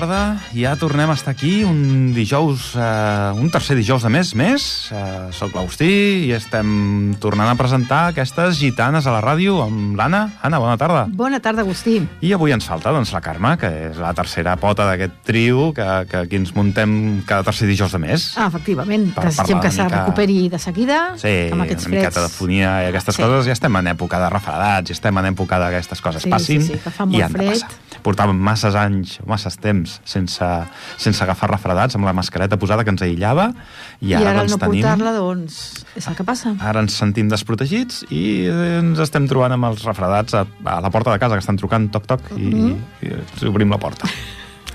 tarda. Ja tornem a estar aquí un dijous, eh, un tercer dijous de mes més. Eh, soc l'Agustí i estem tornant a presentar aquestes gitanes a la ràdio amb l'Anna. Anna, bona tarda. Bona tarda, Agustí. I avui ens falta doncs, la Carme, que és la tercera pota d'aquest trio que, que aquí ens muntem cada tercer dijous de mes. Ah, efectivament. Per Desitgem que se mica- recuperi de seguida. Sí, amb aquests una miqueta freds. de fonia i aquestes Sí. coses. Ja estem en època de refredats, ja estem en època que aquestes coses Sí, passin. sí, sí, que fa molt i han de fred. passar. Portàvem masses anys, masses temps sense, sense agafar refredats, amb la mascareta posada que ens aïllava. I I ara, ara, doncs, no tenim... portar-la, doncs, és el que passa. Ara ens sentim desprotegits i ens estem trobant amb els refredats a, a la porta de casa, que estan trucant toc-toc, i, Mhm. i, i obrim la porta.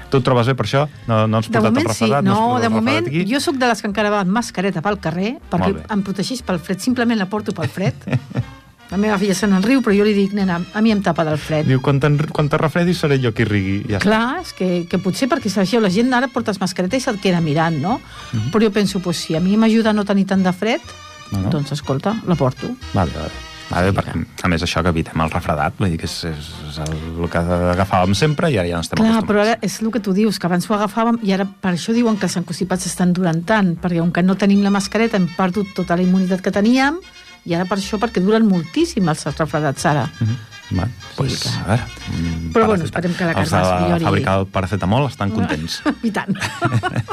Tu et trobes bé per això? No, no has portat moment el sí, refredat? has no, portat de moment aquí? jo sóc de les que encara va amb mascareta pel carrer perquè em protegeix pel fred, simplement la porto pel fred. La meva filla se n'enriu, però jo li dic, nena, a mi em tapa del fred. Diu, quan, quan te refredis seré jo qui rigui. Ja. Clar, és que, que potser perquè sabeu, la gent ara portes mascareta i se't queda mirant, no? Mhm. Però jo penso, pues, si a mi m'ajuda a no tenir tant de fred, No, no. doncs escolta, la porto. Vale, vale. Vale, perquè, a més, això que evitem el refredat, vull dir que és, és, és el, el que agafàvem sempre i ara ja no estem Clar, acostumats. però ara és el que tu dius, que abans ho agafàvem i ara per això diuen que els encostipats estan durant tant, perquè com que no tenim la mascareta hem perdut tota la immunitat que teníem i ara per això, perquè duren moltíssim els refredats ara. Mhm. Va, pues, clar. a veure, mm, Però bueno, esperem que la Els Carme es de la millori. fàbrica del paracetamol estan contents. I tant.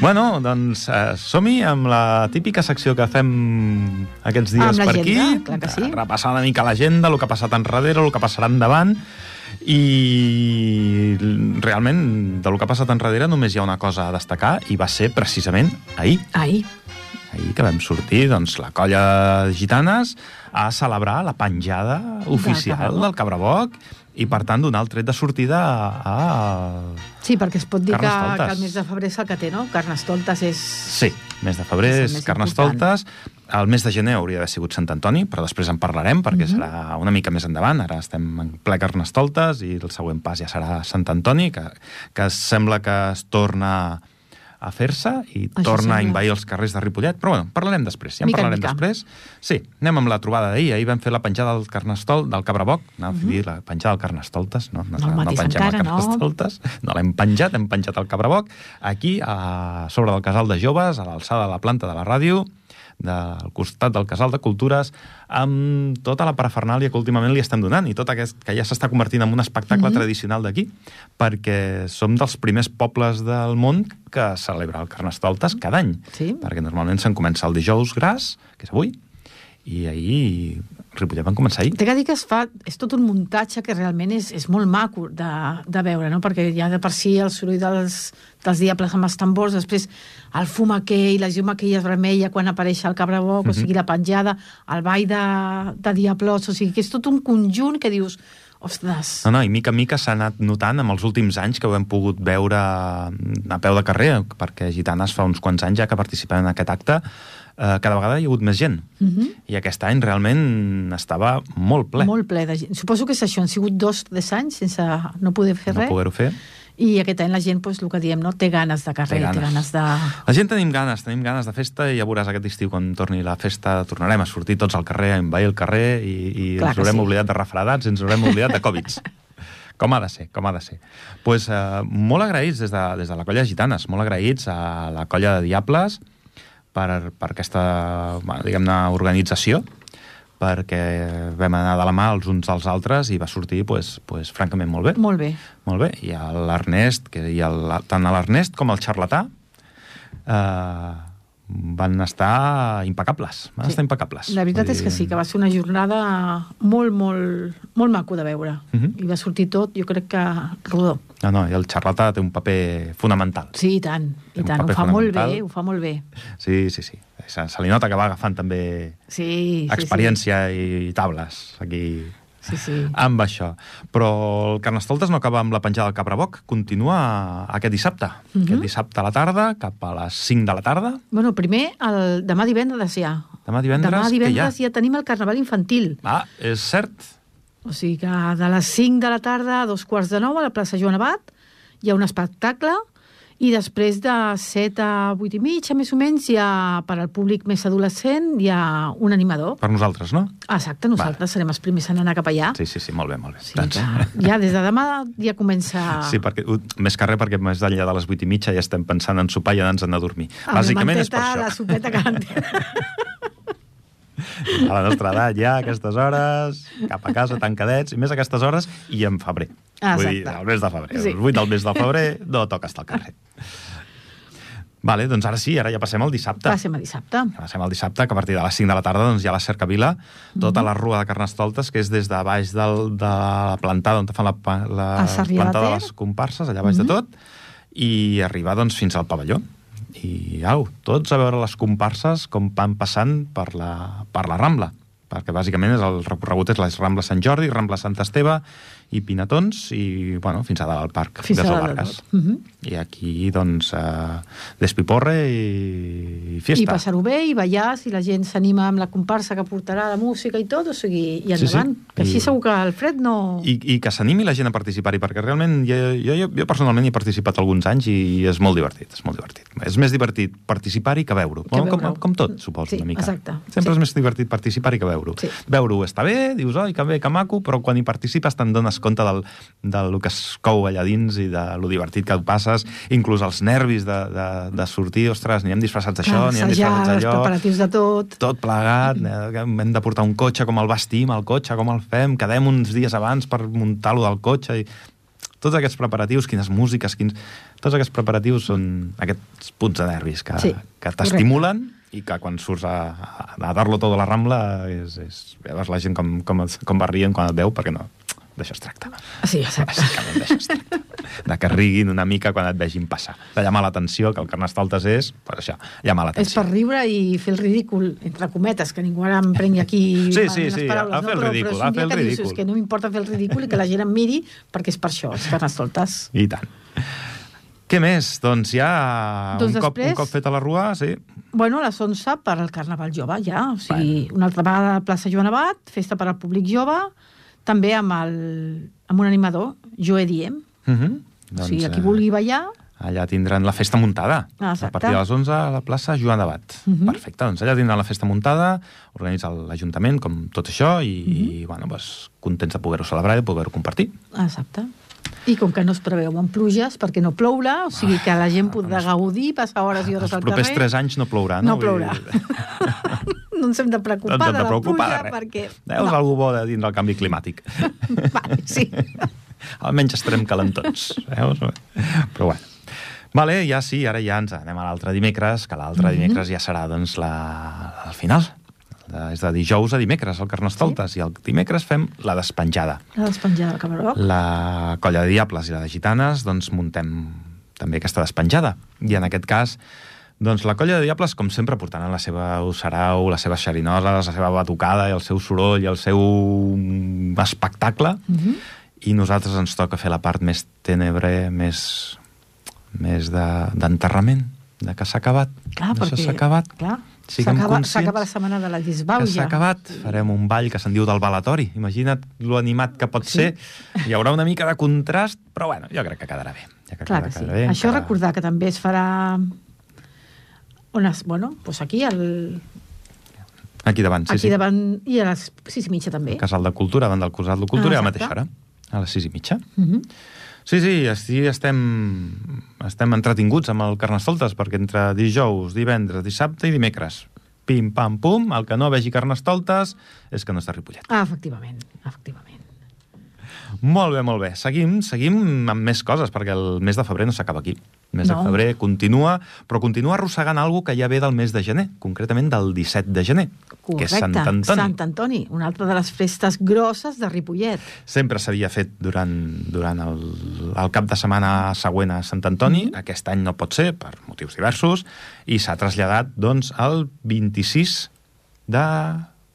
bueno, doncs eh, som-hi amb la típica secció que fem aquests dies per aquí. clar que sí. Repassar una mica l'agenda, el que ha passat enrere, el que passarà endavant, i realment de lo que ha passat enrere només hi ha una cosa a destacar i va ser precisament ahir. Ai, Ahir que vam sortir, doncs, la colla gitanes a celebrar la penjada oficial del Cabraboc i, per tant, donar el tret de sortida a... a... sí, perquè es pot dir que, que el mes de febrer és el que té, no? Carnestoltes és... Sí, mes de febrer És és Carnestoltes. El mes de gener hauria d'haver sigut Sant Antoni, però després en parlarem, perquè Mhm. serà una mica més endavant. Ara estem en ple Carnestoltes i el següent pas ja serà Sant Antoni, que, que sembla que es torna a fer-se i Això torna a sembla. invair els carrers de Ripollet. Però bueno, parlarem després, ja en Mica parlarem mica. després. Sí, anem amb la trobada d'ahir. Ahir vam fer la penjada del Carnestol, del Cabraboc. Anava a dir la penjada del Carnestoltes. No, no, Mhm. No matis pengem encara, el no. Carnestoltes. No l'hem penjat, hem penjat el Cabraboc aquí, a sobre del casal de joves, a l'alçada de la planta de la ràdio, del costat del casal de cultures, amb tota la parafernàlia que últimament li estem donant i tot aquest que ja s'està convertint en un espectacle Mhm. tradicional d'aquí, perquè som dels primers pobles del món que celebra el Carnestoltes cada any. Sí. Perquè normalment se'n comença el dijous gras, que és avui, i ahir Ripollet van començar ahir. T'he de dir que es fa, és tot un muntatge que realment és, és molt maco de, de veure, no? perquè ja de per si el soroll dels, dels diables amb els tambors, després el fum aquell, la llum aquella vermella quan apareix el cabraboc, mm -hmm. o sigui, la penjada, el ball de, de diablos, o sigui, que és tot un conjunt que dius, ostres, No, no, i mica en mica s'ha anat notant amb els últims anys que ho hem pogut veure a peu de carrer, perquè Gitanes fa uns quants anys ja que participem en aquest acte, eh, cada vegada hi ha hagut més gent. mm -hmm. I aquest any realment estava molt ple. molt ple de gent. Suposo que és això, han sigut dos, tres anys sense no poder fer no res, poder-ho fer. i aquest any la gent, doncs, el que diem, no? té ganes de carrer, Té ganes. té ganes de... La gent tenim ganes, tenim ganes de festa i ja veuràs aquest estiu quan torni la festa tornarem a sortir tots al carrer, a envair el carrer i, i Clar ens haurem sí. oblidat de refredats ens haurem oblidat de Covids. Com ha de ser, com ha de ser. pues, eh, molt agraïts des de, des de la colla de Gitanes, molt agraïts a la colla de Diables per, per aquesta, bueno, diguem-ne, organització, perquè vam anar de la mà els uns als altres i va sortir, pues, pues, francament, molt bé. Molt bé. Molt bé, i l'Ernest, que i el, tant l'Ernest com al xarlatà, eh, van estar impecables, van Sí. estar impecables. La veritat Vull és que dir, sí, que va ser una jornada molt, molt, molt maco de veure. Mhm. I va sortir tot, jo crec que rodó. No, no, i el xarlatà té un paper fonamental. Sí, i tant, Té i tant. Ho fa molt bé, ho fa molt bé. Sí, sí, sí. Se, se li nota que va agafant també Sí, sí, experiència i, i tables aquí Sí, sí. amb això. Però el Carnestoltes no acaba amb la penjada del Cabraboc, continua aquest dissabte. Mhm. Aquest dissabte a la tarda, cap a les 5 de la tarda. Bueno, primer, el, demà divendres ja. Demà divendres, demà divendres ja tenim el Carnaval infantil. Ah, és cert. O sigui que de les 5 de la tarda a dos quarts de nou a la plaça Joan Abat hi ha un espectacle I després de 7 a 8 i mitja, més o menys, hi ha, per al públic més adolescent, hi ha un animador. Per nosaltres, no? Exacte, nosaltres Vale. serem els primers en anar cap allà. Sí, sí, sí, molt bé, molt bé. Sí, que ja des de demà ja comença... Sí, perquè, uh, més que res perquè més enllà de les 8 i mitja ja estem pensant en sopar i anar-nos a dormir. Amb Bàsicament la és per manteta, la això. sopeta calentera. A la nostra edat ja, a aquestes hores, cap a casa, tancadets, i més a aquestes hores, i en febrer. Vull dir, Exacte. al mes de febrer. Sí. El 8 del mes de febrer no toca estar al carrer. Vale, doncs ara sí, ara ja passem al dissabte. Passem a dissabte. Passem al dissabte, que a partir de les 5 de la tarda doncs, hi ha la cercavila, tota Mhm. la rua de Carnestoltes, que és des de baix del, de la plantada on fan la, la de plantada de Ter. les comparses, allà baix Mhm. de tot, i arribar doncs, fins al pavelló. I au, tots a veure les comparses com van passant per la, per la Rambla perquè bàsicament és el recorregut és la Rambla Sant Jordi, Rambla Sant Esteve i Pinatons i bueno, fins a dalt al parc Fins de Vargas. tot. Mhm. I aquí, doncs, eh, despiporre i, i fiesta. I passar-ho bé i ballar, si la gent s'anima amb la comparsa que portarà la música i tot, o sigui, i Sí, sí. endavant. Que així I- segur que el fred no... I, i que s'animi la gent a participar-hi, perquè realment jo, jo, jo, jo personalment hi he participat alguns anys i és molt divertit, és molt divertit. És més divertit participar-hi que veure-ho. Que Bueno, com, com tot, suposo, Sí, una mica. exacte. Sempre Sí. és més divertit participar-hi que veure-ho. Sí. Veure-ho està bé, dius, oi, que bé, que maco, però quan hi participes te'n dones compte del, del que es cou allà dins i de lo divertit que ho passes, inclús els nervis de, de, de sortir, ostres, anirem disfressats d'això, anirem assajar, disfressats els d'allò preparatius de tot. tot plegat, que hem de portar un cotxe, com el vestim, el cotxe, com el fem, quedem uns dies abans per muntar-lo del cotxe, i tots aquests preparatius, quines músiques, quins... tots aquests preparatius són aquests punts de nervis que, Sí, que t'estimulen i que quan surts a, a, a dar-lo tot a la Rambla és, és, veus la gent com, com, com va rient quan et veu, perquè no, d'això es tracta. Sí, exacte. Bàsicament d'això es tracta. De que riguin una mica quan et vegin passar. De llamar l'atenció, que el Carnestoltes és, per això, llamar És l'atenció. per riure i fer el ridícul, entre cometes, que ningú ara em prengui aquí Sí, sí, les sí, paraules, a fer el no? però, ridícul, però és a fer el dius, ridícul. és que no m'importa fer el ridícul i que la gent em miri, perquè és per això, és carnestoltes. I tant. Què més? Doncs ja Doncs un, cop, després- un cop fet a la rua, sí. Bueno, a les 11 per al Carnaval Jove, ja. O sigui, bueno. una altra vegada a la plaça Joan Abat, festa per al públic jove, també amb, el, amb un animador, Joe Diem. Uh -huh. Doncs, o sigui, a qui vulgui ballar, Allà tindran la festa muntada. Ah, a exacte. partir de les 11 a la plaça Joan d'Abat. Uh Mhm. -huh. Perfecte, doncs allà tindran la festa muntada, organitza l'Ajuntament com tot això i, uh -huh. i bueno, doncs, contents de poder-ho celebrar i de poder-ho compartir. exacte. I com que no es preveu amb pluges, perquè no plourà, o sigui que la gent podrà gaudir, passar hores i hores Els al propers carrer. 3 anys no plourà, no? No plourà. no ens hem de No preocupar ens hem de de la preocupar pluja, res. perquè... Veus no. algú bo de dins del canvi climàtic. Vale, sí. Almenys estarem calentons. Veus? Però bueno. Vale, ja sí, ara ja ens anem a l'altre dimecres, que l'altre Mhm. dimecres ja serà, doncs, la, el final. De, és de dijous a dimecres, el Carnestoltes, sí. i el dimecres fem la despenjada. La despenjada del camarot. La colla de diables i la de gitanes, doncs, muntem també aquesta despenjada. I en aquest cas, doncs, la colla de diables, com sempre, portaran la seva sarau, les seves xerinoses, la seva batucada i el seu soroll i el seu mm, espectacle, Uh -huh. i nosaltres ens toca fer la part més tenebre, més, més de- d'enterrament, de, de que s'ha acabat. Clar, Això perquè... s'ha acabat. Clar, s'acaba la setmana de la Que disbauja. s'ha acabat. Farem un ball que se'n diu del balatori. Imagina't lo animat que pot Sí. ser. Hi haurà una mica de contrast, però bueno, jo crec que quedarà bé. Jo crec Clar que quedarà sí. bé, Això encara- recordar que també es farà... On es, bueno, doncs aquí, al, Aquí davant, sí, aquí sí. davant, i a les sis i mitja també. El Casal de Cultura, davant del Casal de Cultura, Ah, a la mateixa hora, a les sis i mitja. Uh -huh. Sí, sí, així estem, estem entretinguts amb el Carnestoltes, perquè entre dijous, divendres, dissabte i dimecres, pim, pam, pum, el que no vegi Carnestoltes és que no està a Ripollet. Ah, efectivament, efectivament. Molt bé, molt bé. Seguim, seguim amb més coses, perquè el mes de febrer no s'acaba aquí. El mes No. de febrer continua, però continua arrossegant alguna que ja ve del mes de gener, concretament del 17 de gener, que és Correcte, Sant Antoni. Sant Antoni, una altra de les festes grosses de Ripollet. Sempre s'havia fet durant, durant el, el cap de setmana següent a Sant Antoni, Mhm. aquest any no pot ser, per motius diversos, i s'ha traslladat, doncs, al 26 de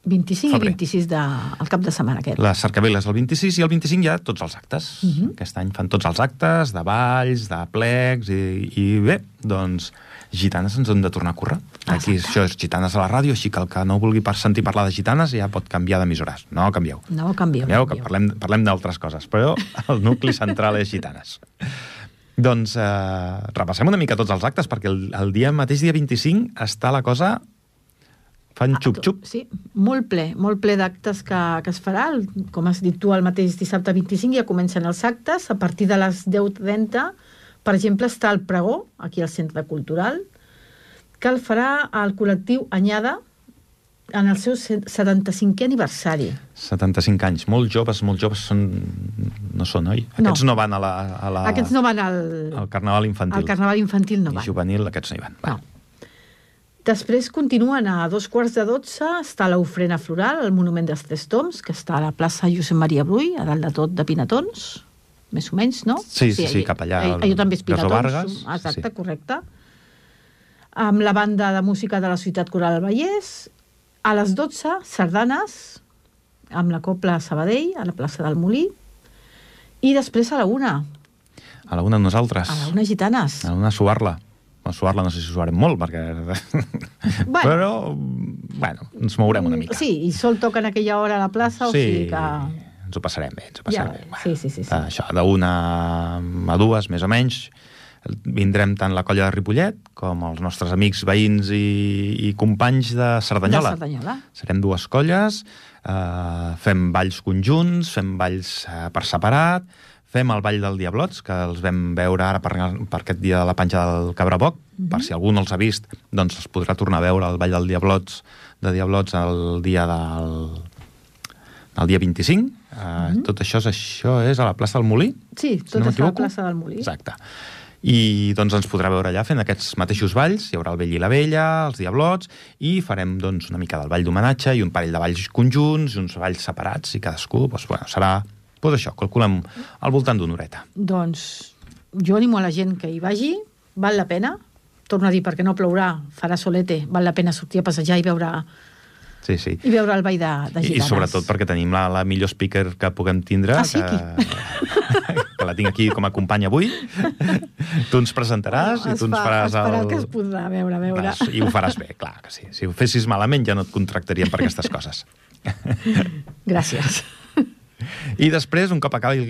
25 Febrer. i 26 de, el cap de setmana aquest. Les cercaviles el 26 i el 25 ja tots els actes. Uh Mhm. -huh. Aquest any fan tots els actes, de balls, de plecs, i, i bé, doncs, gitanes ens han de tornar a. Aquí Exacte. això és gitanes a la ràdio, així que el que no vulgui per sentir parlar de gitanes ja pot canviar d'emissores. No canvieu. No, canvieu. Canvieu, que parlem, parlem d'altres coses, però el nucli central és gitanes. Doncs eh, repassem una mica tots els actes, perquè el, el dia mateix, dia 25, està la cosa fan xup-xup. Sí, molt ple, molt ple d'actes que, que es farà. Com has dit tu, el mateix dissabte 25 ja comencen els actes. A partir de les 10.30, per exemple, està el pregó, aquí al Centre Cultural, que el farà el col·lectiu Anyada en el seu 75è aniversari. 75 anys. Molt joves, molt joves són... no són, oi? Aquests no, no van a la, a la... Aquests no van al... al Carnaval infantil. Al Carnaval infantil no I van. juvenil, aquests no hi van. Va. No. Després continuen a dos quarts de dotze, està l'ofrena floral, el monument dels Tres Toms, que està a la plaça Josep Maria Brull, a dalt de tot de Pinatons, més o menys, no? Sí, sí, sí, cap allà, Allò, allò també és Pinatons. Vargas, exacte, sí. correcte. Amb la banda de música de la Ciutat Coral del Vallès, a les 12, sardanes, amb la Copla Sabadell, a la plaça del Molí, i després a la una, A la una nosaltres. a la una gitanes. A la una suar-la. Bueno, suar-la no sé si suarem molt, perquè... Bueno. Però, bueno, ens mourem una mica. Sí, i sol toca en aquella hora a la plaça, o sigui que... ens ho passarem bé, ens ho Ja, passarem bé. sí, sí, sí, sí. Això, d'una a dues, més o menys, vindrem tant la colla de Ripollet com els nostres amics, veïns i, i companys de Cerdanyola. De Cerdanyola. Serem dues colles, eh, fem balls conjunts, fem balls eh, per separat, fem el ball del Diablots, que els vam veure ara per, per aquest dia de la panxa del Cabraboc, mm. -hmm. per si algú no els ha vist, doncs els podrà tornar a veure el ball del Diablots, de Diablots el dia del, el dia 25. Uh, Mhm. Tot això és, això és a la plaça del Molí? Sí, si tot no és a la plaça del Molí. Exacte. I doncs ens podrà veure allà fent aquests mateixos balls, hi haurà el vell i la vella, els diablots, i farem doncs, una mica del ball d'homenatge i un parell de balls conjunts uns balls separats, i cadascú doncs, bueno, serà doncs això, calculem al voltant d'una horeta. Doncs jo animo a la gent que hi vagi, val la pena, torno a dir, perquè no plourà, farà solete, val la pena sortir a passejar i veure, Sí, sí. i veure el ball de, de I, gitanes. I sobretot perquè tenim la, la millor speaker que puguem tindre, Ah, sí, que, que la tinc aquí com a companya avui. tu ens presentaràs i Es tu ens fa- faràs es farà el... el que es podrà veure, veure. Vas, I ho faràs bé, clar que sí. Si ho fessis malament ja no et contractaríem per aquestes coses. Gràcies. I després, un cop acabi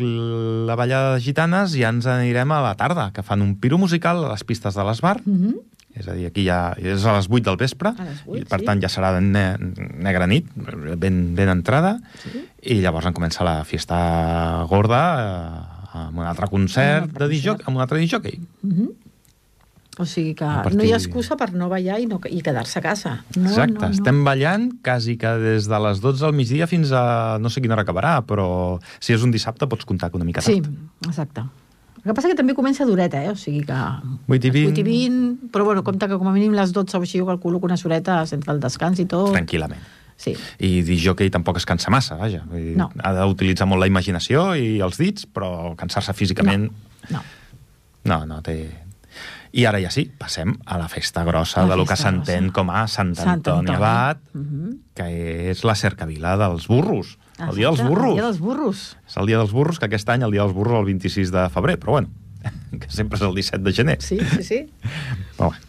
la ballada de gitanes, ja ens anirem a la tarda, que fan un piro musical a les pistes de l'Esbar. Mm -hmm. És a dir, aquí ja és a les 8 del vespre, A les 8, i per sí. tant ja serà de ne negra nit, ben, ben entrada, Sí. i llavors en comença la fiesta gorda eh, amb un altre concert un altre de concert. amb un altre disjockey. Mm -hmm. O sigui que partir- no hi ha excusa per no ballar i, no, i quedar-se a casa. No, Exacte, no, no. estem ballant quasi que des de les 12 del migdia fins a no sé quina hora acabarà, però si és un dissabte pots comptar que una mica tard. Sí, exacte. El que passa que també comença dureta, eh? O sigui que... 8 i 20. 8 i 20, però bueno, compte que com a mínim les 12 o així jo calculo que unes horetes entre el descans i tot. Tranquil·lament. Sí. I disjockey tampoc es cansa massa, vaja. Vull dir, No. Ha d'utilitzar molt la imaginació i els dits, però cansar-se físicament... No. No, no té... I ara ja sí, passem a la festa grossa La de lo que s'entén com a Sant Sant Antoni Antoni. Abat, Mhm. que és la cercavila dels burros. El dia dels burros. El dia dels burros. És el dia dels burros, que aquest any el dia dels burros el 26 de febrer, però bueno, que sempre és el 17 de gener. Sí, sí, sí. Però bueno,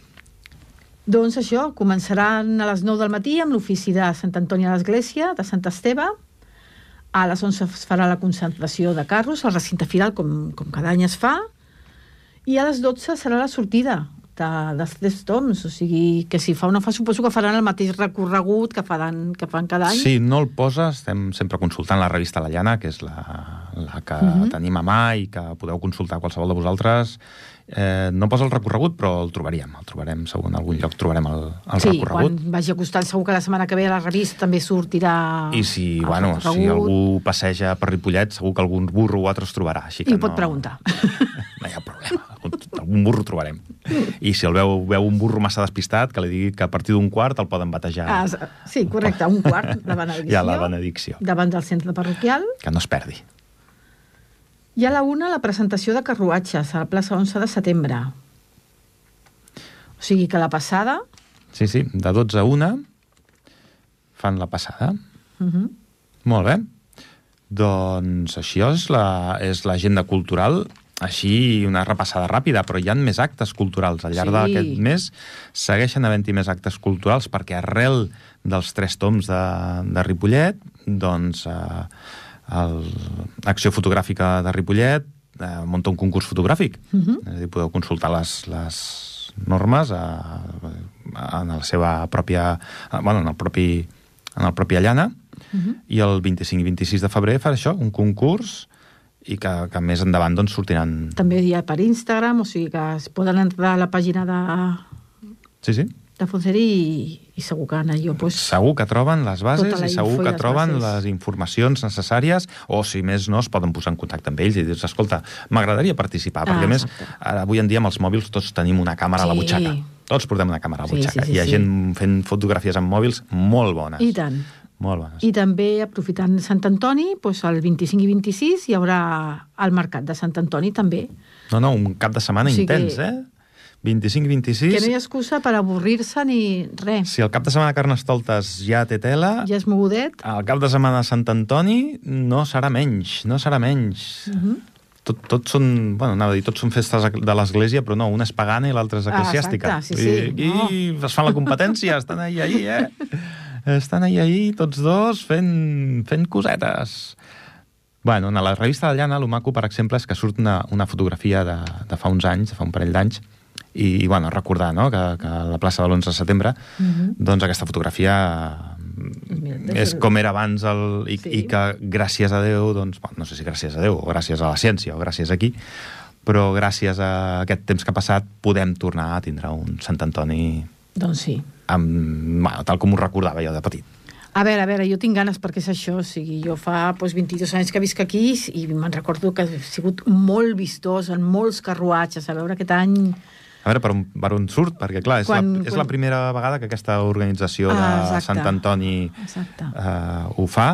Doncs això, començaran a les 9 del matí amb l'ofici de Sant Antoni a l'Església, de Sant Esteve. A les 11 es farà la concentració de carros, al recinte firal, com, com cada any es fa. I a les 12 serà la sortida de, dels tres toms, o sigui, que si fa no fa, suposo que faran el mateix recorregut que fan, que fan cada any. si no el posa, estem sempre consultant la revista La Llana, que és la, la que Mhm. tenim a mà i que podeu consultar qualsevol de vosaltres. Eh, no posa el recorregut, però el trobaríem. El trobarem, segur, en algun lloc trobarem el, el sí, recorregut. quan vagi acostant, segur que la setmana que ve a la revista també sortirà I si, bueno, si recorregut. algú passeja per Ripollet, segur que algun burro o altre es trobarà. Així que I ho pot no, preguntar. No hi ha problema. Algun, burro trobarem. I si el veu, veu un burro massa despistat, que li digui que a partir d'un quart el poden batejar. Ah, sí, correcte, un quart de benedicció. Hi ha la benedicció. Davant del centre parroquial. Que no es perdi. I a la una, la presentació de carruatges a la plaça 11 de setembre. O sigui que la passada... Sí, sí, de 12 a 1 fan la passada. Uh -huh. Molt bé. Doncs això és la- és l'agenda la, cultural, així una repassada ràpida, però hi han més actes culturals. Al llarg Sí. d'aquest mes segueixen havent-hi més actes culturals perquè arrel dels tres toms de, de Ripollet, doncs eh, el- l'Acció Fotogràfica de Ripollet eh, munta un concurs fotogràfic. Uh -huh. És a dir, podeu consultar les, les normes a, a, en la seva pròpia... a, bueno, en el propi, en el propi Allana, uh -huh. i el 25 i 26 de febrer farà això, un concurs i que, que més endavant doncs, sortiran... També hi ha per Instagram, o sigui que es poden entrar a la pàgina de, Sí, sí. de Fonseri i, i segur que en allò pues, Segur que troben les bases Tota la i segur que troben bases. les informacions necessàries o, si més no, es poden posar en contacte amb ells i dir escolta, m'agradaria participar, perquè Ah, a més, ara, avui en dia amb els mòbils tots tenim una càmera a la Sí. butxaca. Tots portem una càmera a la Sí, butxaca. sí, sí, Hi ha sí. gent fent fotografies amb mòbils molt bones. I tant. Molt bones. I també, aprofitant Sant Antoni, doncs el 25 i 26 hi haurà el mercat de Sant Antoni també. No, no, un cap de setmana O sigui intens, que- eh? 25 i 26... Que no hi ha excusa per avorrir-se ni res. Si el cap de setmana de Carnestoltes ja té tela, Ja és mogudet. el cap de setmana de Sant Antoni no serà menys, no serà menys. Uh -huh. tot, tots són, bueno, anava a dir, tots són festes de l'església, però no, una és pagana i l'altra és Ah, eclesiàstica. exacte, sí, Vull dir, sí, Aquí es fan la competència, estan ahí, ahí, eh? Estan ahí, ahí, tots dos, fent, fent cosetes. Bueno, en la revista de Llana, el maco, per exemple, és que surt una, una fotografia de, de fa uns anys, de fa un parell d'anys, i, i, bueno, recordar no? que, que a la plaça de l'11 de setembre, Uh -huh. doncs aquesta fotografia Mira, mm, és com era abans el, i, Sí. i que gràcies a Déu, doncs, bueno, no sé si gràcies a Déu o gràcies a la ciència o gràcies a qui, però gràcies a aquest temps que ha passat podem tornar a tindre un Sant Antoni Doncs sí. amb, bueno, tal com ho recordava jo de petit. A veure, a veure, jo tinc ganes perquè és això, o sigui, jo fa doncs, 22 anys que visc aquí i me'n recordo que ha sigut molt vistós en molts carruatges, a veure aquest any... A veure per on, per on surt, perquè clar, és, Quan- la, és quan- la primera vegada que aquesta organització de Ah, exacte. Sant Antoni Exacte. eh, ho fa.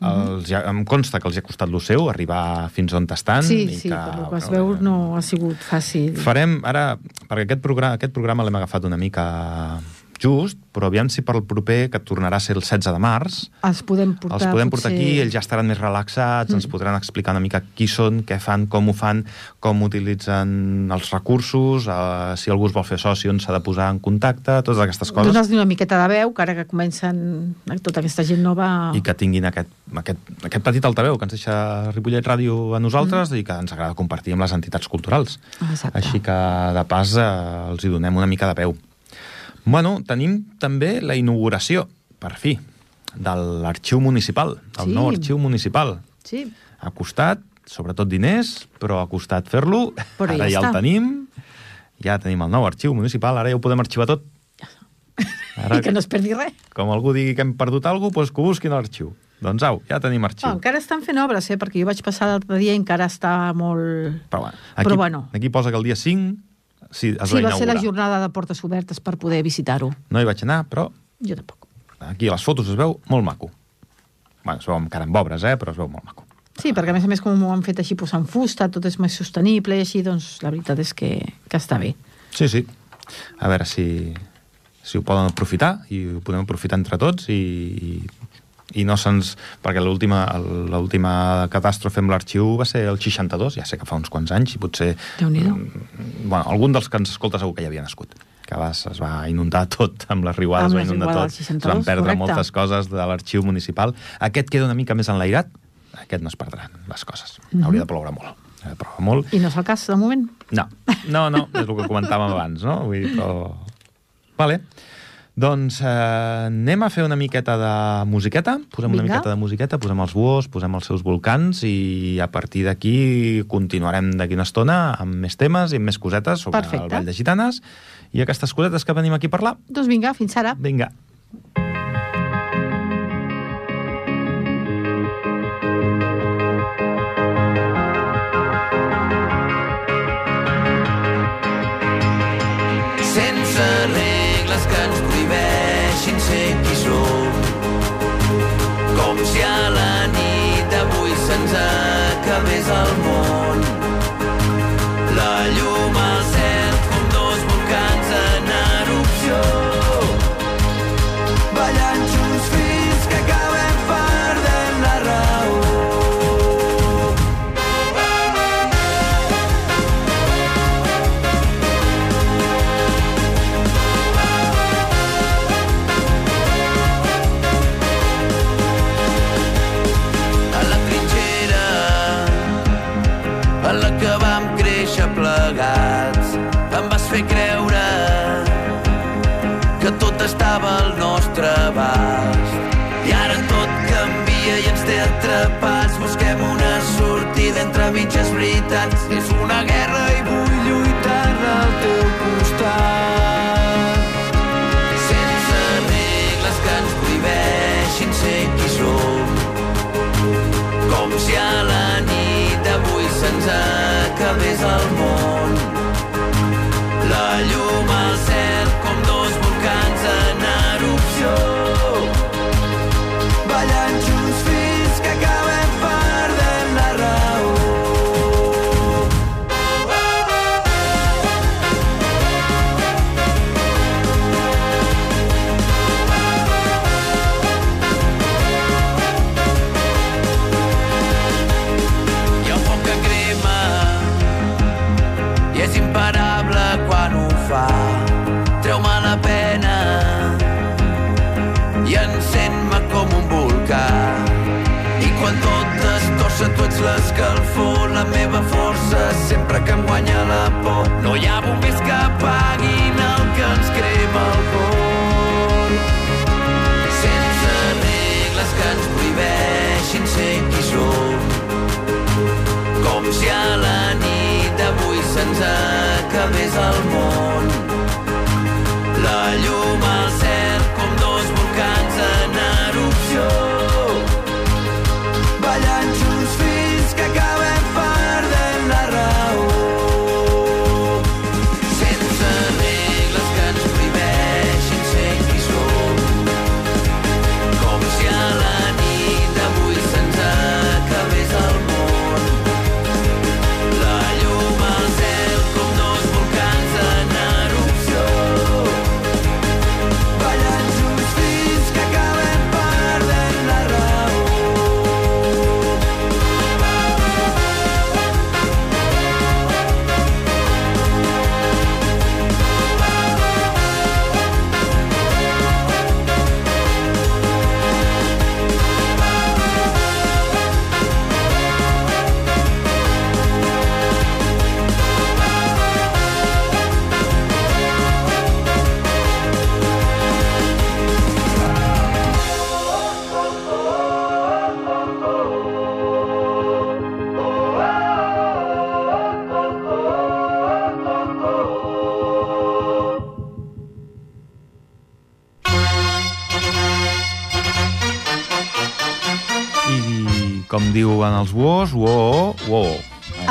Els, ja, em consta que els ha costat lo seu arribar fins on estan. Sí, i sí, que, per el que es veu no ha sigut fàcil. Farem, ara, perquè aquest programa, aquest programa l'hem agafat una mica just, però aviam si per el proper, que tornarà a ser el 16 de març, Els podem portar, els podem portar potser... aquí, ells ja estaran més relaxats, mm. ens podran explicar una mica qui són, què fan, com ho fan, com utilitzen els recursos, eh, si algú es vol fer soci, on s'ha de posar en contacte, totes aquestes coses. Donar-li una miqueta de veu, que ara que comencen tota aquesta gent nova... i que tinguin aquest, aquest, aquest petit altaveu que ens deixa Ripollet Ràdio a nosaltres mm. i que ens agrada compartir amb les entitats culturals. Exacte. Així que, de pas, eh, els hi donem una mica de peu. Bueno, tenim també la inauguració, per fi, de l'arxiu municipal, el Sí. nou arxiu municipal. Sí, Ha costat, sobretot diners, però ha costat fer-lo. Ara ja ja, està. el tenim, ja tenim el nou arxiu municipal, ara ja ho podem arxivar tot. Ara, i que no es perdi res. com algú digui que hem perdut alguna cosa, doncs que ho busquin a l'arxiu. Doncs au, ja tenim arxiu. Oh, encara estan fent obres, eh? perquè jo vaig passar l'altre dia i encara està molt... Però, bueno, aquí, Però bueno. aquí posa que el dia 5 sí, es Sí, va va ser la jornada de portes obertes per poder visitar-ho. No hi vaig anar, però Jo tampoc. aquí a les fotos es veu molt maco. Bueno, es veu encara amb obres, eh? però es veu molt maco. Sí, perquè a més a més com ho han fet així posant fusta, tot és més sostenible i així, doncs la veritat és que, que està bé. Sí, sí. A veure si, si ho poden aprofitar i ho podem aprofitar entre tots i, i, i no se'ns... Perquè l'última catàstrofe amb l'arxiu va ser el 62, ja sé que fa uns quants anys, i potser... Déu-n'hi-do. mm, Bueno, algun dels que ens escolta segur que ja havia nascut que va, es va inundar tot amb les riuades, Amb va les inundar riuades tot, del es van 62, perdre correcte. moltes coses de l'arxiu municipal. Aquest queda una mica més enlairat, aquest no es perdran les coses. Mhm. Hauria de ploure molt. Hauria de ploure molt. I no és el cas, de moment. No, no, no, és el que comentàvem abans, no? Vull dir, però... Vale. Doncs eh, anem a fer una miqueta de musiqueta, posem una Vinga. miqueta de musiqueta, posem els buos, posem els seus volcans i a partir d'aquí continuarem d'aquí una estona amb més temes i amb més cosetes sobre Perfecte. el Vall de Gitanes i aquestes cosetes que venim aquí a parlar. Doncs vinga, fins ara. Vinga. Mitges veritats. És una guerra i vull lluitar al teu costat. Sense regles que ens prohibeixin ser qui som. Com si a la nit d'avui se'ns acabés el món.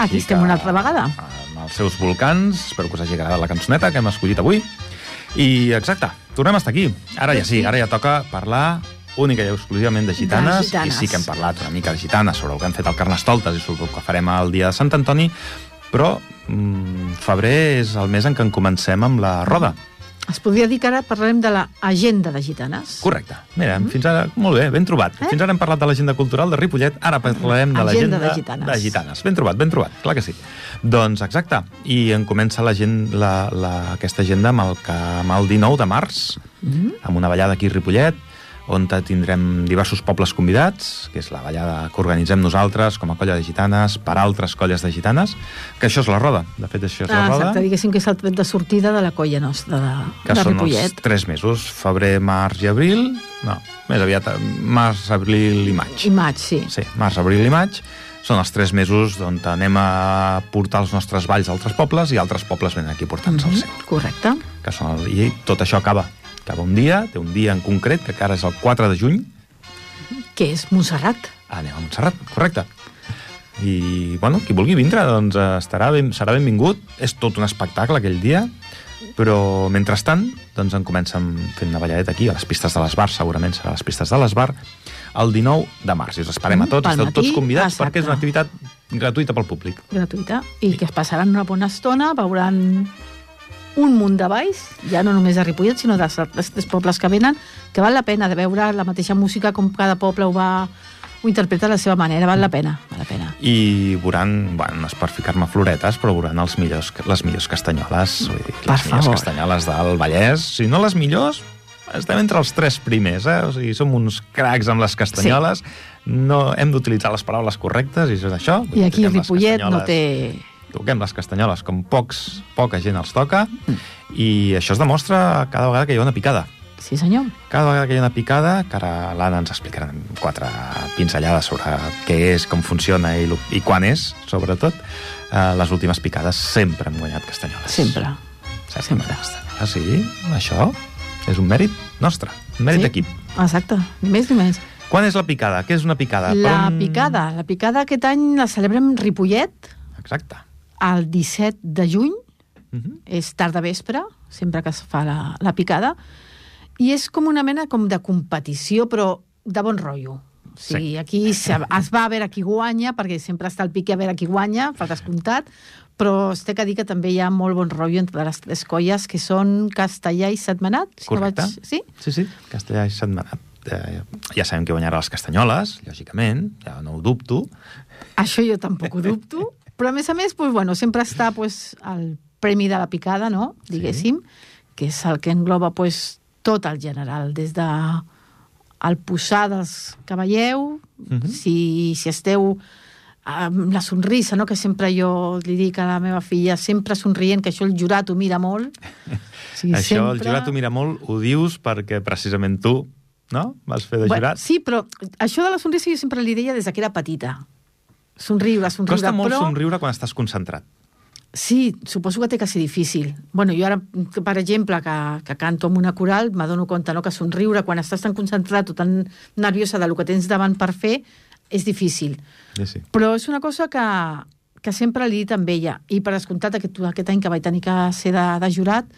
Aquí estem una altra vegada. Amb els seus volcans, espero que us hagi agradat la cançoneta que hem escollit avui. I exacte, tornem a estar aquí. Ara ja sí, ara ja toca parlar única i exclusivament de gitanes, De gitanes. i sí que hem parlat una mica de gitanes sobre el que han fet al Carnestoltes i sobre el que farem el dia de Sant Antoni, però mm, febrer és el mes en què en comencem amb la roda. Es podria dir que ara parlarem de l'agenda de gitanes. Correcte. Mira, fins ara... Molt bé, ben trobat. Eh? Fins ara hem parlat de l'agenda cultural de Ripollet, ara parlarem de Agenda l'agenda de gitanes. de gitanes. Ben trobat, ben trobat, clar que sí. Doncs exacte, i en comença la gent, la, la, aquesta agenda amb el, que, amb el 19 de març, Mhm. amb una ballada aquí a Ripollet, on tindrem diversos pobles convidats, que és la ballada que organitzem nosaltres com a colla de gitanes, per altres colles de gitanes, que això és la roda. De fet, això és la Ah, roda. exacte, diguéssim que és el tret de sortida de la colla nostra de, que de són Ripollet. els tres mesos, febrer, març i abril, no, més aviat eh, març, abril i maig. I maig, sí. Sí, març, abril i maig són els tres mesos on anem a portar els nostres balls a altres pobles i altres pobles venen aquí portant-nos Mhm, el seu. Correcte. Que són el, I tot això acaba. Acaba un dia, té un dia en concret, que encara és el 4 de juny, Que és Montserrat. anem a Montserrat, correcte. I, bueno, qui vulgui vindre, doncs eh, estarà ben, serà benvingut. És tot un espectacle aquell dia, però mentrestant, doncs en comencem fent una balladeta aquí, a les pistes de l'Esbar, segurament serà a les pistes de l'Esbar, el 19 de març. I us esperem a Mm, tots, pel esteu matí, tots convidats exacte. perquè és una activitat gratuïta pel públic. gratuïta i que es passaran una bona estona, veuran un munt de balls, ja no només de Ripollet, sinó dels altres tres pobles que venen, que val la pena de veure la mateixa música com cada poble ho va ho interpreta a la seva manera, val la pena, val la pena. I veuran, bueno, no és per ficar-me floretes, però veuran els millors, les millors castanyoles, vull dir, Per les millors favor. castanyoles del Vallès. Si no les millors, estem entre els tres primers, eh? O sigui, som uns cracs amb les castanyoles, no hem d'utilitzar les paraules correctes i és això. I aquí Ripollet no té toquem les castanyoles com pocs, poca gent els toca, i això es demostra cada vegada que hi ha una picada. Sí, senyor. Cada vegada que hi ha una picada, que ara l'Anna ens explicarà en quatre pinzellades sobre què és, com funciona i, i quan és, sobretot, eh, les últimes picades sempre hem guanyat castanyoles. Sempre. Sempre. Sempre. Ah, sí? Això és un mèrit nostre, un mèrit Sí. d'equip. Exacte, ni més ni menys. Quan és la picada? Què és una picada? La on- picada. La picada aquest any la celebrem Ripollet, Exacte. El 17 de juny, Uh -huh. és tarda vespre, sempre que es fa la, la picada, i és com una mena com de competició, però de bon rotllo. O sigui, Sí. aquí se, es va a veure qui guanya, perquè sempre està el pique a veure qui guanya, per descomptat, però es té que dir que també hi ha molt bon rotllo entre les tres colles, que són Castellà i Setmanat. Si Correcte. No vaig... Sí? Sí, sí, Castellà i Setmanat. Eh, ja sabem que guanyarà les castanyoles, lògicament, ja no ho dubto. Això jo tampoc ho dubto, però a més a més, pues, bueno, sempre està pues, el premi de la picada, no? diguéssim, que és el que engloba pues, tot el general, des de el posar dels que veieu, Mhm. si, si esteu amb la sonrisa, no? que sempre jo li dic a la meva filla, sempre somrient, que això el jurat ho mira molt. O sigui, Això, el jurat ho mira molt, ho dius perquè precisament tu, no?, vas fer de Bueno, jurat. sí, però això de la sonrisa jo sempre li deia des que era petita. Somriure, somriure, Costa molt però... somriure quan estàs concentrat. Sí, suposo que té que ser difícil. bueno, jo ara, per exemple, que, que canto amb una coral, m'adono compte no, que somriure quan estàs tan concentrat o tan nerviosa del que tens davant per fer és difícil. Sí, sí. Però és una cosa que, que sempre li he dit amb ella. I per descomptat, aquest, aquest any que vaig tenir que ser de, de jurat,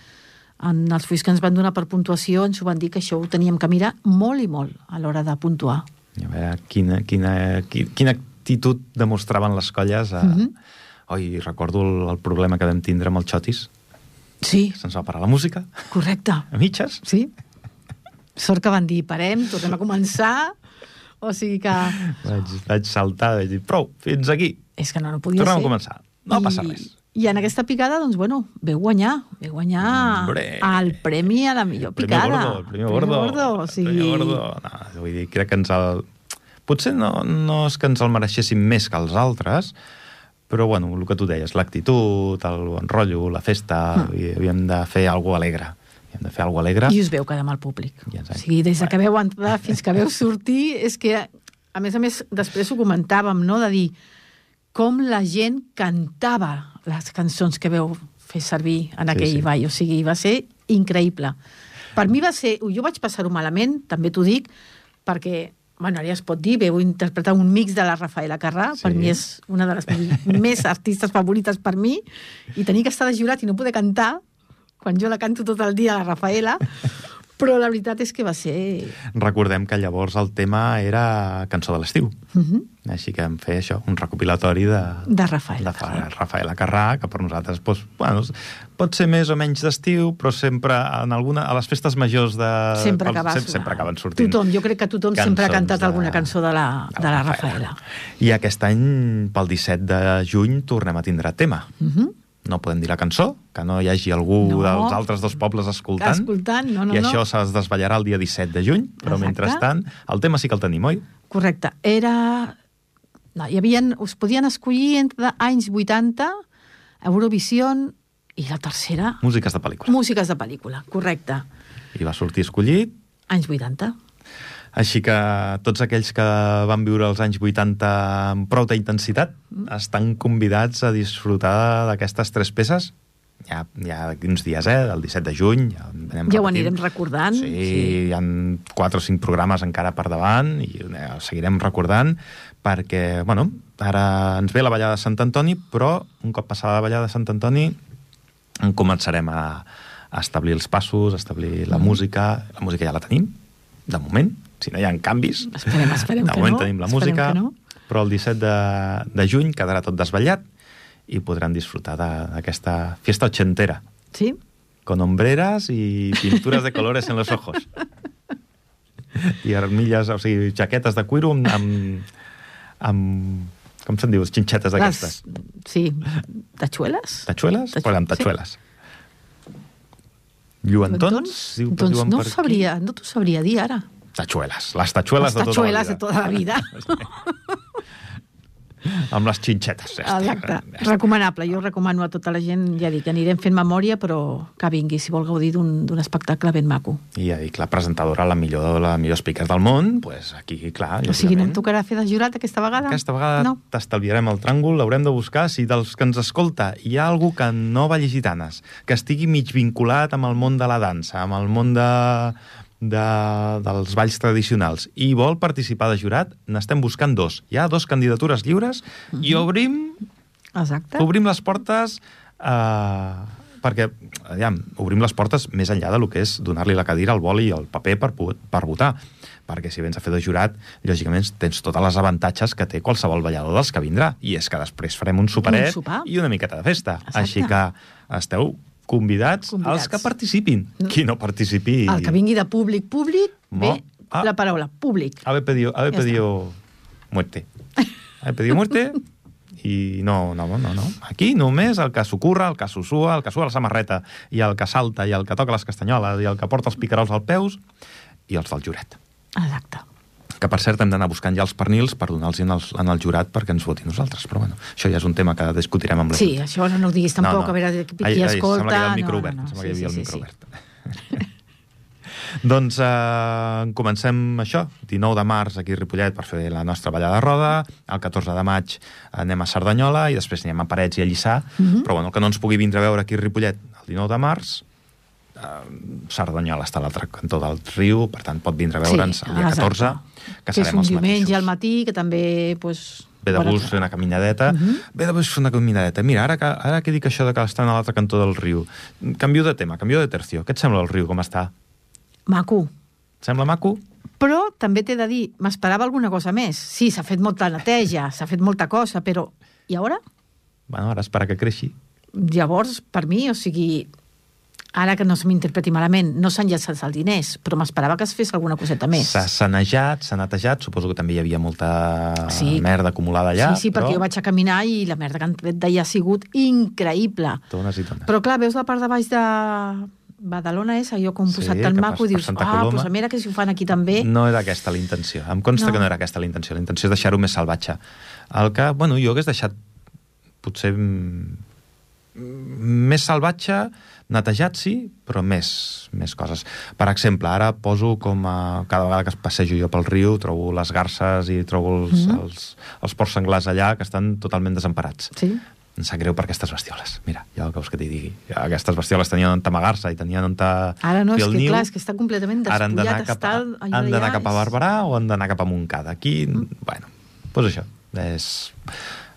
en els fulls que ens van donar per puntuació ens ho van dir que això ho teníem que mirar molt i molt a l'hora de puntuar. A veure quina, quina, quina, quina actitud demostraven les colles. A... Mhm. Oi, recordo el, el problema que vam tindre amb el Xotis. Sí, Se'ns va parar la música, correcte. a mitges. Sí. Sort que van dir, parem, tornem a començar. O sigui que... Vaig, vaig saltar, vaig dir, prou, fins aquí. És que no, no podia Tornem a ser. començar. No I, passa res. I en aquesta picada, doncs, bueno, veu guanyar. Veu guanyar Hombre. el premi a la millor El picada. Gordo, el primer gordo. gordo. O El sigui, primer gordo. No, vull dir, crec que ens el... Potser no, no és que ens el mereixéssim més que els altres, però, bueno, el que tu deies, l'actitud, el bon rotllo, la festa, Mm. i havíem de fer alguna alegre. Havíem de fer alguna alegre. I us veu quedar amb el públic. Ens O sigui, des de que veu entrar fins que veu sortir, és que, a més a més, després ho comentàvem, no?, de dir com la gent cantava les cançons que veu fer servir en Sí, aquell sí. ball. O sigui, va ser increïble. Per mi va ser... Jo vaig passar-ho malament, també t'ho dic, perquè bueno, ara ja es pot dir, veu interpretar un mix de la Rafaela Carrà, Sí. per mi és una de les més artistes favorites per mi, i tenir que estar de jurat i no poder cantar, quan jo la canto tot el dia, la Rafaela, però la veritat és que va ser... Recordem que llavors el tema era Cançó de l'estiu. Uh -huh. Així que vam fer això, un recopilatori de, De Rafaela de Carrà. Rafaela Carrà, que per nosaltres doncs, bueno, pot ser més o menys d'estiu, però sempre en alguna, a les festes majors de... sempre, acaba sempre, sempre acaben sortint. Tothom, jo crec que tothom sempre ha cantat de- alguna cançó de la, de la Rafaela. I aquest any, pel 17 de juny, tornem a tindre tema. Uh -huh. No podem dir la cançó, que no hi hagi algú No. dels altres dos pobles escoltant. Escoltant, no, no, I no. això es desvetllarà el dia 17 de juny, però Exacte. mentrestant el tema sí que el tenim, oi? Correcte. Era... No, hi havia... Us podien escollir entre anys 80, Eurovision i la tercera, Músiques de pel·lícula. músiques de pel·lícula. Correcte. I va sortir escollit Anys 80. Així que tots aquells que van viure els anys 80 amb prou intensitat Mm. estan convidats a disfrutar d'aquestes tres peces. Ja, ja d'aquí uns dies, eh? El 17 de juny. Ja, anem Ja ho anirem recordant. Sí, sí, hi ha quatre o cinc programes encara per davant i eh, seguirem recordant perquè, bueno, ara ens ve la ballada de Sant Antoni, però un cop passada la ballada de Sant Antoni en començarem a, a establir els passos, a establir la Mm. música. La música ja la tenim, de moment, si no hi ha canvis. Esperem, esperem de moment no. tenim la Esperem música, no. però el 17 de, de juny quedarà tot desvetllat i podran disfrutar d'aquesta fiesta ochentera Sí? con hombreras y pinturas de colores en los ojos. I armilles, o sigui, jaquetes de cuiro amb... amb, amb com se'n diu? Xinxetes d'aquestes. Sí, tachueles? Tatxueles? Tatxu- Pues amb sí. tatxueles. Lluentons? Diu, doncs diuen no, per aquí. sabria, no t'ho sabria dir ara. Tatxueles. Les tatxueles Les de tota la vida. de tota la vida. amb les xinxetes. Exacte. Recomanable. Jo recomano a tota la gent, ja dic, anirem fent memòria, però que vingui, si vol gaudir d'un espectacle ben maco. I ja dic, la presentadora, la millor, la millor speaker del món, pues aquí, clar, O sigui, no em tocarà fer de jurat aquesta vegada? Aquesta vegada No. t'estalviarem el tràngol, l'haurem de buscar. Si dels que ens escolta hi ha algú que no balli gitanes, que estigui mig vinculat amb el món de la dansa, amb el món de, de, dels balls tradicionals, i vol participar de jurat, n'estem buscant dos. Hi ha dos candidatures lliures Mhm. i obrim, Exacte. obrim les portes eh, perquè, aviam, obrim les portes més enllà de lo que és donar-li la cadira, el boli i el paper per, per votar perquè si vens a fer de jurat, lògicament tens totes les avantatges que té qualsevol ballador dels que vindrà, i és que després farem un superet Un sopar. i una miqueta de festa. Exacte. Així que esteu convidats, Convidats. els que participin. Qui no participi... El que vingui de públic, públic, Mo- bé, Ah. la paraula, públic. Habe pedido, habe Ja pedido muerte. Habe pedido muerte i no, no, no, no. Aquí només el que s'ocorre, el que s'ussua, el que sua la samarreta, i el que salta, i el que toca les castanyoles, i el que porta els picarols als peus, i els del jurat. Exacte. Que, per cert, hem d'anar buscant ja els pernils per donar-los en, els- en el jurat perquè ens voti nosaltres. Però, bueno, això ja és un tema que discutirem amb la Sí, això no ho diguis tampoc, a veure qui, qui escolta. Sembla que hi ha el no, micro no, obert. no, Sembla sí, que hi havia sí, el sí, micro sí. obert. doncs eh, comencem això, 19 de març aquí a Ripollet per fer la nostra ballada de roda, el 14 de maig anem a Cerdanyola i després anem a Parets i a Lliçà, Mhm. però bueno, el que no ens pugui vindre a veure aquí a Ripollet el 19 de març eh, Cerdanyola està a l'altre cantó del riu, per tant pot vindre a veure'ns el dia exacte. 14, que, que és un diumenge al matí, que també... Pues, Ve de gust fer una caminadeta. Mhm. Ve de gust fer una caminadeta. Mira, ara que, ara que dic això de que estan a l'altre cantó del riu, canvio de tema, canvio de tercio. Què et sembla el riu, com està? Maco. Et sembla maco? Però també t'he de dir, m'esperava alguna cosa més. Sí, s'ha fet molta neteja, s'ha fet molta cosa, però... I ara? Bueno, ara espera que creixi. Llavors, per mi, o sigui, ara que no se m'interpreti malament, no s'han llançat els diners, però m'esperava que es fes alguna coseta més. S'ha sanejat, s'ha netejat, suposo que també hi havia molta Sí. merda acumulada allà. sí, sí, perquè però... jo vaig a caminar i la merda que han tret d'allà ha sigut increïble. Tones i tones. Però clar, veus la part de baix de Badalona és allò com Sí, posat tan que maco dius, ah, doncs mira que si ho fan aquí també... No era aquesta la intenció. Em consta No. que no era aquesta la intenció. La intenció és deixar-ho més salvatge. El que, bueno, jo hagués deixat potser més salvatge, netejat sí, però més, més coses. Per exemple, ara poso com a... Cada vegada que es passejo jo pel riu trobo les garces i trobo els, Mhm. els, els porcs senglars allà que estan totalment desemparats. Sí? Em sap greu per aquestes bestioles. Mira, el que vols que t'hi digui. Aquestes bestioles tenien on amagar-se i tenien on Ara no, és que niu. clar, és que està completament Ara han d'anar despullat. cap, a, han d'anar cap a és- Barberà o han d'anar cap a Montcada. Aquí, mm. bueno, doncs això. És...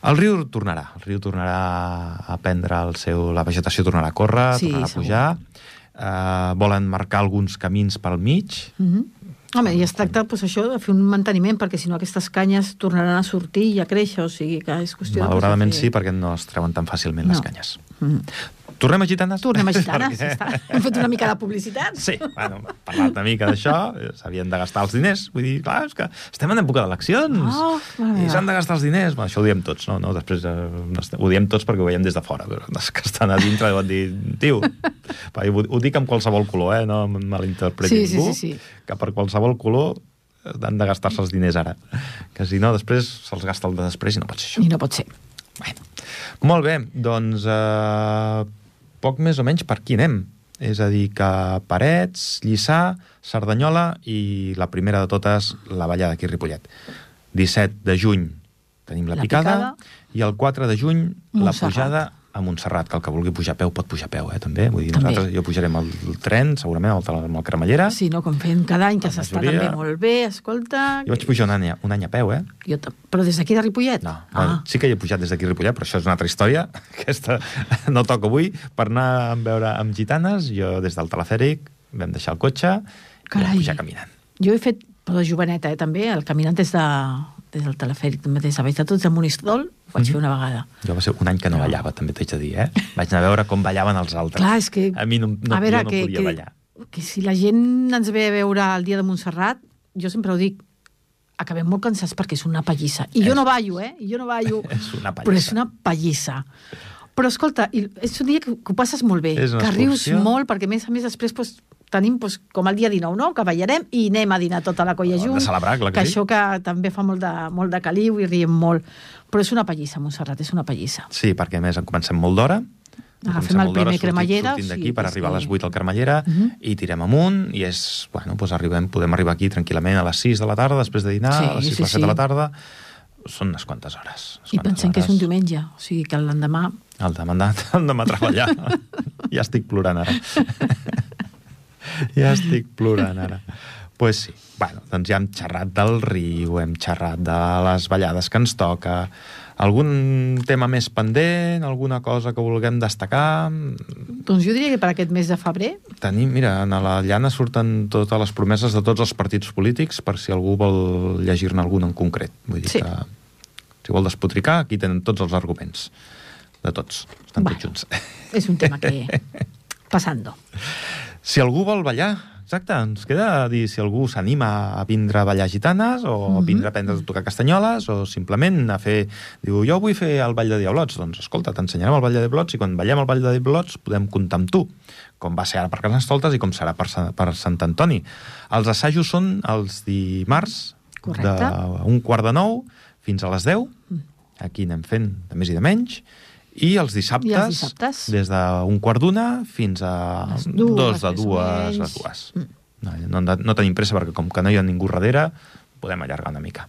El riu tornarà. El riu tornarà a prendre el seu... La vegetació tornarà a córrer, Sí, tornarà a pujar. Uh, volen marcar alguns camins pel mig. Mhm. Home, i es tracta doncs, això de fer un manteniment, perquè si no aquestes canyes tornaran a sortir i a créixer, o sigui que és qüestió Malauradament de... sí, perquè no es treuen tan fàcilment les No. canyes. Mm. Tornem a gitanes? Tornem a gitanes, Perquè- ja està. Hem fet una mica de publicitat. Sí, bueno, parlat una mica d'això, s'havien de gastar els diners, vull dir, clar, és que estem en època d'eleccions, Oh, i s'han de gastar els diners, bueno, això ho diem tots, no? no? Després eh, ho diem tots perquè ho veiem des de fora, però els que estan a dintre deuen dir, tio, ho, ho dic amb qualsevol color, eh? no em malinterpreti Sí, sí, ningú, sí, sí. que per qualsevol color eh, han de gastar-se els diners ara, que si no, després se'ls gasta el de després i no pot ser això. I no pot ser. Bueno. Molt bé, doncs eh, poc més o menys per aquí anem. És a dir, que Parets, Lliçà, Cerdanyola i la primera de totes, la ballada aquí a Ripollet. 17 de juny tenim la, La picada, picada. i el 4 de juny la Montserrat. pujada a Montserrat, que el que vulgui pujar a peu pot pujar a peu, eh, també. Vull dir, També. nosaltres, jo pujarem el, el tren, segurament, el, amb el cremallera. Sí, no, com fem cada any, que s'està també molt bé, escolta... Jo vaig pujar un any, un any a peu, eh? Jo Però des d'aquí de Ripollet? No, Ah, bueno, sí que hi he pujat des d'aquí a Ripollet, però això és una altra història. Aquesta no toca avui. Per anar a veure amb gitanes, jo des del telefèric vam deixar el cotxe i Carai. vam pujar caminant. jo he fet, però de joveneta, eh, també, el caminant des, de, des del telefèric, de Baix de Tots, de Monistrol, ho vaig Mhm. fer una vegada. Jo va ser un any que no ballava, també t'haig de dir, eh? Vaig anar a veure com ballaven els altres. Clar, és que... A mi no, no, a veure, jo no que, podia que, ballar. que si la gent ens ve a veure el dia de Montserrat, jo sempre ho dic, acabem molt cansats perquè és una pallissa. I jo És- no ballo, eh? I jo no ballo. És una Però és pallissa. una pallissa. Però escolta, és un dia que, que ho passes molt bé, que rius molt, perquè a més a més després pues, tenim doncs, com el dia 19, no? que ballarem i anem a dinar tota la colla hem de junts. celebrar, clar que que sí. això que també fa molt de, molt de caliu i riem molt. Però és una pallissa, Montserrat, és una pallissa. Sí, perquè a més en comencem molt d'hora. Agafem el primer cremallera, Sortint o d'aquí sigui per que arribar a les sí. 8 al cremallera Mhm. i tirem amunt i és, bueno, doncs arribem, podem arribar aquí tranquil·lament a les 6 de la tarda, després de dinar, Sí, a les 6 sí, a les 7 de la sí. tarda. Són unes quantes hores. unes I quantes pensem que és un hores. diumenge, o sigui que l'endemà... El demandat, el demà treballar. ja estic plorant ara. ja estic plorant ara. pues sí, bueno, doncs ja hem xerrat del riu, hem xerrat de les ballades que ens toca, algun tema més pendent, alguna cosa que vulguem destacar... Doncs jo diria que per aquest mes de febrer Tenim, mira, a la llana surten totes les promeses de tots els partits polítics per si algú vol llegir-ne algun en concret. Vull dir Sí. que, si vol despotricar, aquí tenen tots els arguments. De tots. Estan Bueno. tots junts. és un tema que... Passando. Si algú vol ballar, exacte, ens queda dir si algú s'anima a vindre a ballar gitanes o Mhm. a vindre a aprendre a tocar castanyoles o simplement a fer... Diu, jo vull fer el ball de diablots. Doncs escolta, t'ensenyarem el ball de diablots i quan ballem el ball de diablots podem comptar amb tu com va ser ara per Carnestoltes i com serà per, per Sant Antoni. Els assajos són els dimarts Correcte. d'un quart de nou fins a les 10. Mm. Aquí anem fent de més i de menys. I els dissabtes, I els dissabtes? des d'un quart d'una fins a Les dues, dos de dues a dues. Mm. No, no, no tenim pressa perquè com que no hi ha ningú darrere, podem allargar una mica.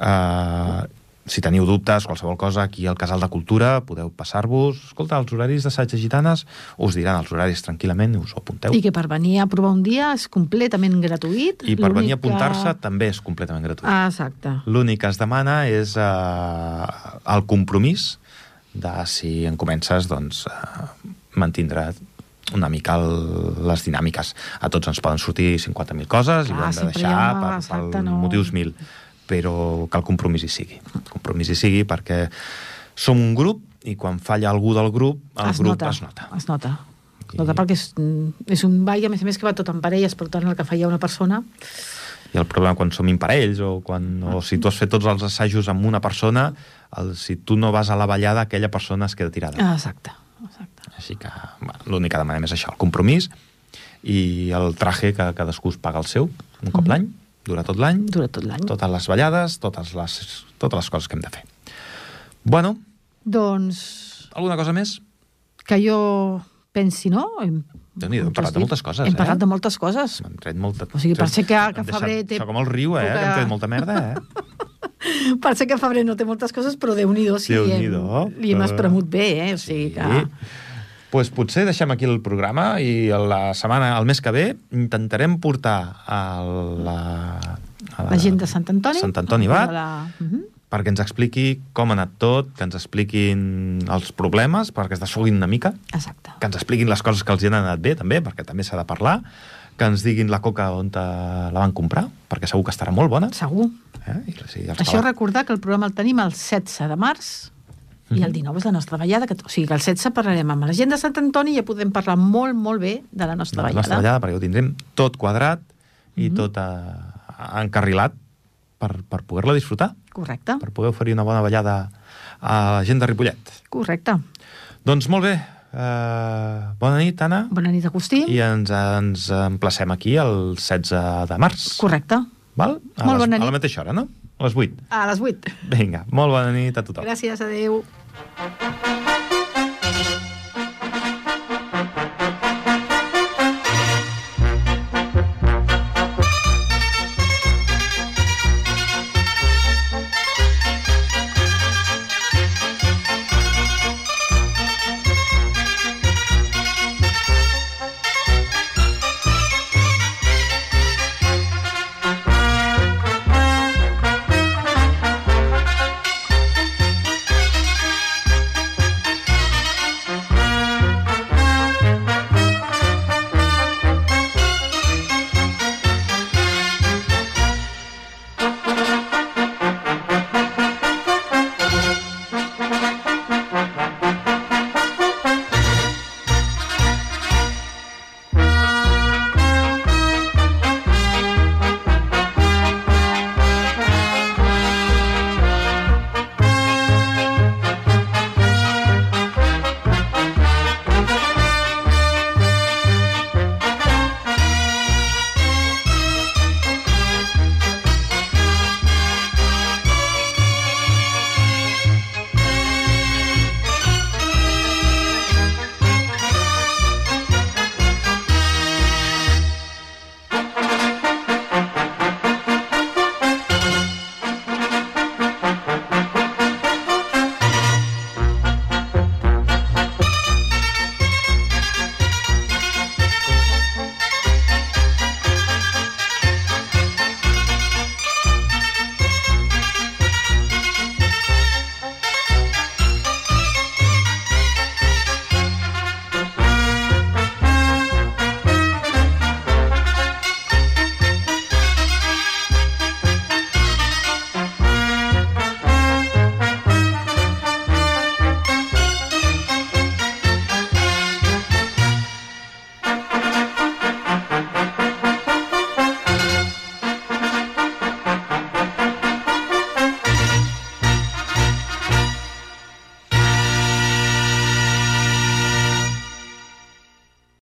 Uh, si teniu dubtes, qualsevol cosa, aquí al Casal de Cultura podeu passar-vos. Escolta, els horaris d'assaig gitanes us diran els horaris tranquil·lament i us ho apunteu. I que per venir a provar un dia és completament gratuït. I per venir a L'únic que- apuntar-se també és completament gratuït. Ah, exacte. L'únic que es demana és eh, el compromís de si en comences, doncs, eh, mantindre una mica el, les dinàmiques. A tots ens poden sortir 50.000 coses i Clar, ho hem de deixar ha- per, exacte, per no. motius mil, però que el compromís hi sigui. El compromís hi sigui perquè som un grup i quan falla algú del grup, el es grup nota, es nota. Es nota. I- nota perquè és, és un ball, a més a més, que va tot en parelles, per tant, el que faria una persona... I el problema quan som imparells o, quan, o si tu has fet tots els assajos amb una persona, el, si tu no vas a la ballada, aquella persona es queda tirada. Ah, exacte. exacte. Així que bueno, l'únic que demanem és això, el compromís i el traje que cadascú es paga el seu, un cop Mhm. l'any, dura tot l'any, Dura tot l'any. totes les ballades, totes les, totes les coses que hem de fer. Bueno, Doncs alguna cosa més? que jo pensi, no? Hem, Déu-n'hi-do, hem parlat de moltes coses, Hem eh? parlat de moltes coses. Hem tret molta... O sigui, per ser que- que hem febrer té Això com el riu, eh? Que hem tret molta merda, eh? Per ser que febrer no té moltes coses, però Déu-n'hi-do, sí, Déu-n'hi-do. hem, li hem Eh, espremut bé, eh? O sigui que... pues potser deixem aquí el programa i la setmana, el mes que ve, intentarem portar a la... A La gent de Sant Antoni. Sant Antoni Bat, La... Uh -huh. perquè ens expliqui com ha anat tot, que ens expliquin els problemes, perquè es desfoguin una mica, Exacte. que ens expliquin les coses que els hi han anat bé, també, perquè també s'ha de parlar, que ens diguin la coca on la van comprar, perquè segur que estarà molt bona. Segur. Eh? I, sí, els Això la- recordar que el programa el tenim el 16 de març i el 19 és la nostra ballada, que, o sigui que el 16 parlarem amb la gent de Sant Antoni i ja podem parlar molt, molt bé de la nostra de la ballada. nostra ballada, perquè ho tindrem tot quadrat i Mhm. tot eh, encarrilat per, per poder-la disfrutar, Correcte, per poder oferir una bona ballada a la gent de Ripollet. correcte. Doncs molt bé, eh, bona nit, Anna, Bona nit, Agustí. i ens, ens emplacem aquí el 16 de març. Correcte. Val? A Molt les, bona A la nit. mateixa hora, no? A les 8. A les 8. Vinga, molt bona nit a tothom. Gràcies, adeu.